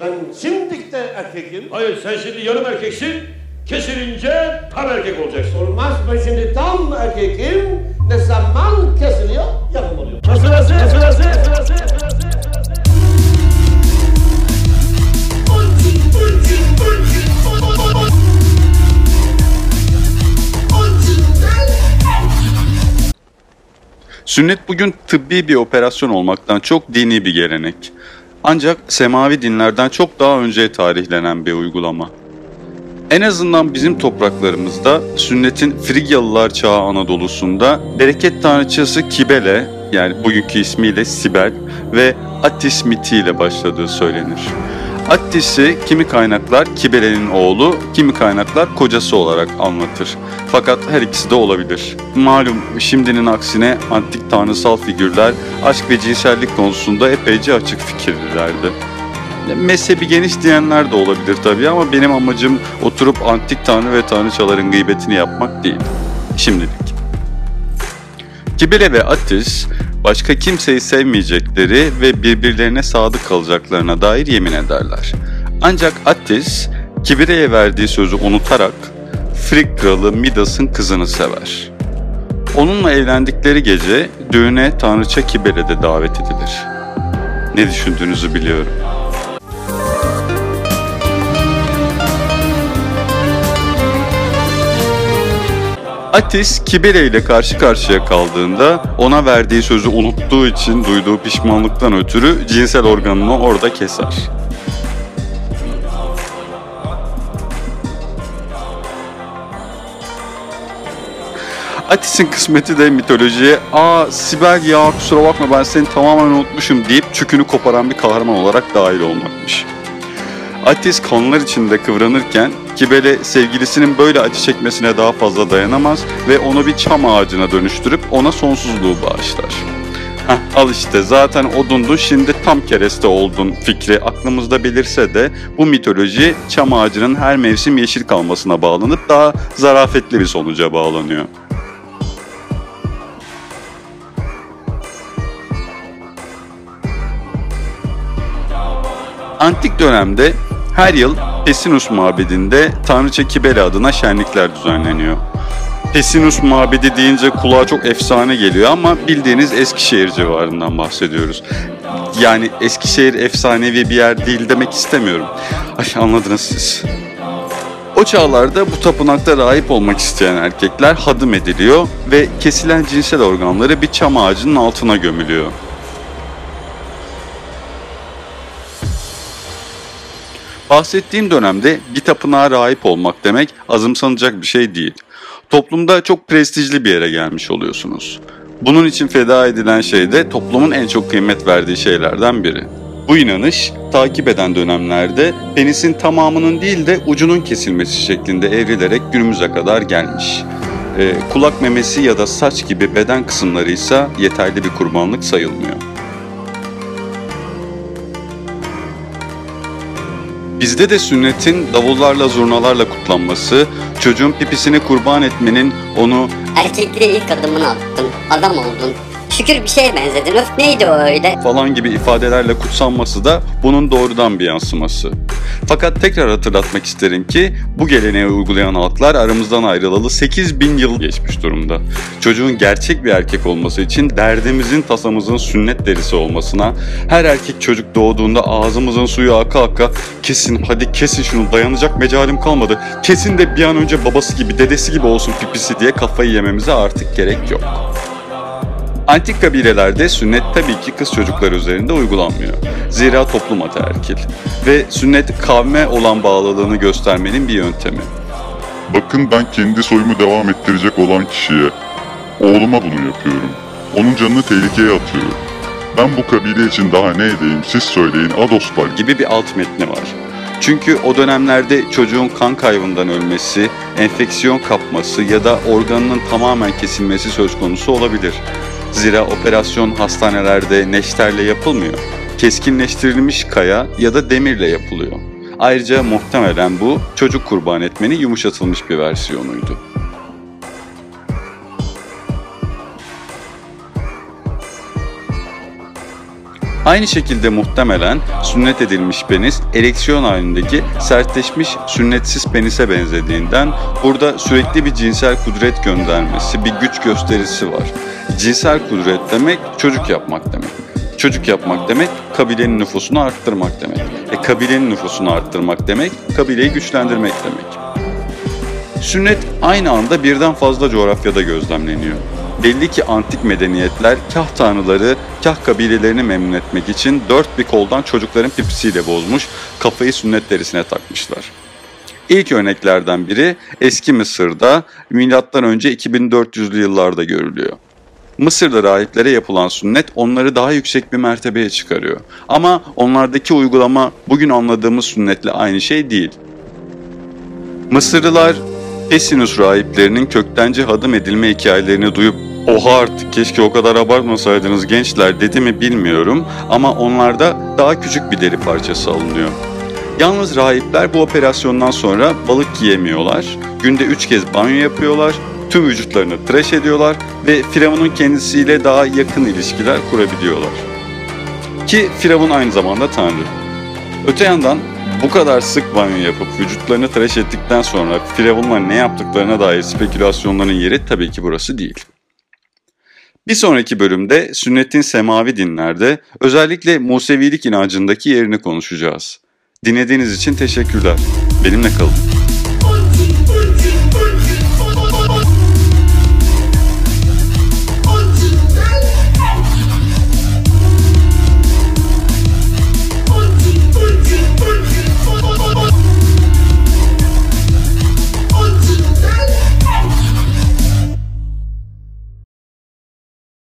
Ben şimdi de erkekim. Hayır sen şimdi yarım erkeksin. Kesilince tam erkek olacaksın. Olmaz ben şimdi tam erkekim. Ne zaman kesiliyor yapım oluyor. Sırası, sırası, sırası, sırası. Sünnet bugün tıbbi bir operasyon olmaktan çok dini bir gelenek. Ancak semavi dinlerden çok daha önce tarihlenen bir uygulama. En azından bizim topraklarımızda sünnetin Frigyalılar çağı Anadolu'sunda bereket tanrıçası Kibele yani bugünkü ismiyle Sibel ve Attis mitiyle başladığı söylenir. Attis'i kimi kaynaklar Kibele'nin oğlu, kimi kaynaklar kocası olarak anlatır. Fakat her ikisi de olabilir. Malum şimdinin aksine antik tanrısal figürler aşk ve cinsellik konusunda epeyce açık fikirlilerdi. Mezhebi geniş diyenler de olabilir tabii ama benim amacım oturup antik tanrı ve tanrıçaların gıybetini yapmak değil. Şimdilik. Kibele ve Attis başka kimseyi sevmeyecekleri ve birbirlerine sadık kalacaklarına dair yemin ederler. Ancak Attis, Kibire'ye verdiği sözü unutarak Frig kralı Midas'ın kızını sever. Onunla evlendikleri gece düğüne tanrıça Kibele de davet edilir. Ne düşündüğünüzü biliyorum. Atis Kibele ile karşı karşıya kaldığında ona verdiği sözü unuttuğu için duyduğu pişmanlıktan ötürü cinsel organını orada keser. Atis'in kısmeti de mitolojiye ''Aa Sibel ya kusura bakma ben seni tamamen unutmuşum'' deyip çükünü koparan bir kahraman olarak dahil olmakmış. Atis kanlar içinde kıvranırken Kibele sevgilisinin böyle acı çekmesine daha fazla dayanamaz ve onu bir çam ağacına dönüştürüp ona sonsuzluğu bağışlar. Heh, al işte zaten odundun şimdi tam kereste oldun fikri aklımızda belirse de bu mitoloji çam ağacının her mevsim yeşil kalmasına bağlanıp daha zarafetli bir sonuca bağlanıyor. Antik dönemde her yıl Pessinus mabedinde Tanrıça Kibele adına şenlikler düzenleniyor. Pessinus mabedi deyince kulağa çok efsane geliyor ama bildiğiniz Eskişehir civarından bahsediyoruz. Yani Eskişehir efsanevi bir yer değil demek istemiyorum. Ay anladınız siz. O çağlarda bu tapınakta rahip olmak isteyen erkekler hadım ediliyor ve kesilen cinsel organları bir çam ağacının altına gömülüyor. Bahsettiğim dönemde bir tapınağa rahip olmak demek azımsanacak bir şey değil. Toplumda çok prestijli bir yere gelmiş oluyorsunuz. Bunun için feda edilen şey de toplumun en çok kıymet verdiği şeylerden biri. Bu inanış takip eden dönemlerde penisin tamamının değil de ucunun kesilmesi şeklinde evrilerek günümüze kadar gelmiş. Ee, kulak memesi ya da saç gibi beden kısımları ise yeterli bir kurbanlık sayılmıyor. Bizde de sünnetin davullarla zurnalarla kutlanması, çocuğun pipisini kurban etmenin onu Erkekliğe ilk adımını attın, adam oldun. Şükür bir şeye benzedin, öf neydi o öyle? falan gibi ifadelerle kutsanması da bunun doğrudan bir yansıması. Fakat tekrar hatırlatmak isterim ki bu geleneği uygulayan halklar aramızdan ayrılalı 8000 yıl geçmiş durumda. Çocuğun gerçek bir erkek olması için derdimizin tasamızın sünnet derisi olmasına, her erkek çocuk doğduğunda ağzımızın suyu aka aka kesin hadi kesin şunu dayanacak mecalim kalmadı. Kesin de bir an önce babası gibi dedesi gibi olsun pipisi diye kafayı yememize artık gerek yok. Antik kabilelerde sünnet tabii ki kız çocuklar üzerinde uygulanmıyor. Zira toplum ataerkil. Ve sünnet kavme olan bağlılığını göstermenin bir yöntemi. Bakın ben kendi soyumu devam ettirecek olan kişiye, oğluma bunu yapıyorum. Onun canını tehlikeye atıyorum. Ben bu kabile için daha ne edeyim siz söyleyin adoslar gibi. gibi bir alt metni var. Çünkü o dönemlerde çocuğun kan kaybından ölmesi, enfeksiyon kapması ya da organının tamamen kesilmesi söz konusu olabilir. Zira operasyon hastanelerde neşterle yapılmıyor. Keskinleştirilmiş kaya ya da demirle yapılıyor. Ayrıca muhtemelen bu çocuk kurban etmenin yumuşatılmış bir versiyonuydu. Aynı şekilde muhtemelen sünnet edilmiş penis ereksiyon halindeki sertleşmiş sünnetsiz penise benzediğinden burada sürekli bir cinsel kudret göndermesi, bir güç gösterisi var. Cinsel kudret demek çocuk yapmak demek. Çocuk yapmak demek kabilenin nüfusunu arttırmak demek. E kabilenin nüfusunu arttırmak demek kabileyi güçlendirmek demek. Sünnet aynı anda birden fazla coğrafyada gözlemleniyor. Belli ki antik medeniyetler kah tanrıları, kah kabilelerini memnun etmek için dört bir koldan çocukların pipisiyle bozmuş, kafayı sünnet derisine takmışlar. İlk örneklerden biri eski Mısır'da milattan önce 2400'lü yıllarda görülüyor. Mısır'da rahiplere yapılan sünnet onları daha yüksek bir mertebeye çıkarıyor. Ama onlardaki uygulama bugün anladığımız sünnetle aynı şey değil. Mısırlılar Pessinus rahiplerinin köktenci hadım edilme hikayelerini duyup oha artık keşke o kadar abartmasaydınız gençler dedi mi bilmiyorum ama onlarda daha küçük bir deri parçası alınıyor. Yalnız rahipler bu operasyondan sonra balık yiyemiyorlar, günde 3 kez banyo yapıyorlar, tüm vücutlarını tıraş ediyorlar ve Firavun'un kendisiyle daha yakın ilişkiler kurabiliyorlar. Ki Firavun aynı zamanda tanrı. Öte yandan bu kadar sık banyo yapıp vücutlarını tıraş ettikten sonra Firavun'la ne yaptıklarına dair spekülasyonların yeri tabii ki burası değil. Bir sonraki bölümde sünnetin semavi dinlerde özellikle Musevilik inancındaki yerini konuşacağız. Dinlediğiniz için teşekkürler. Benimle kalın.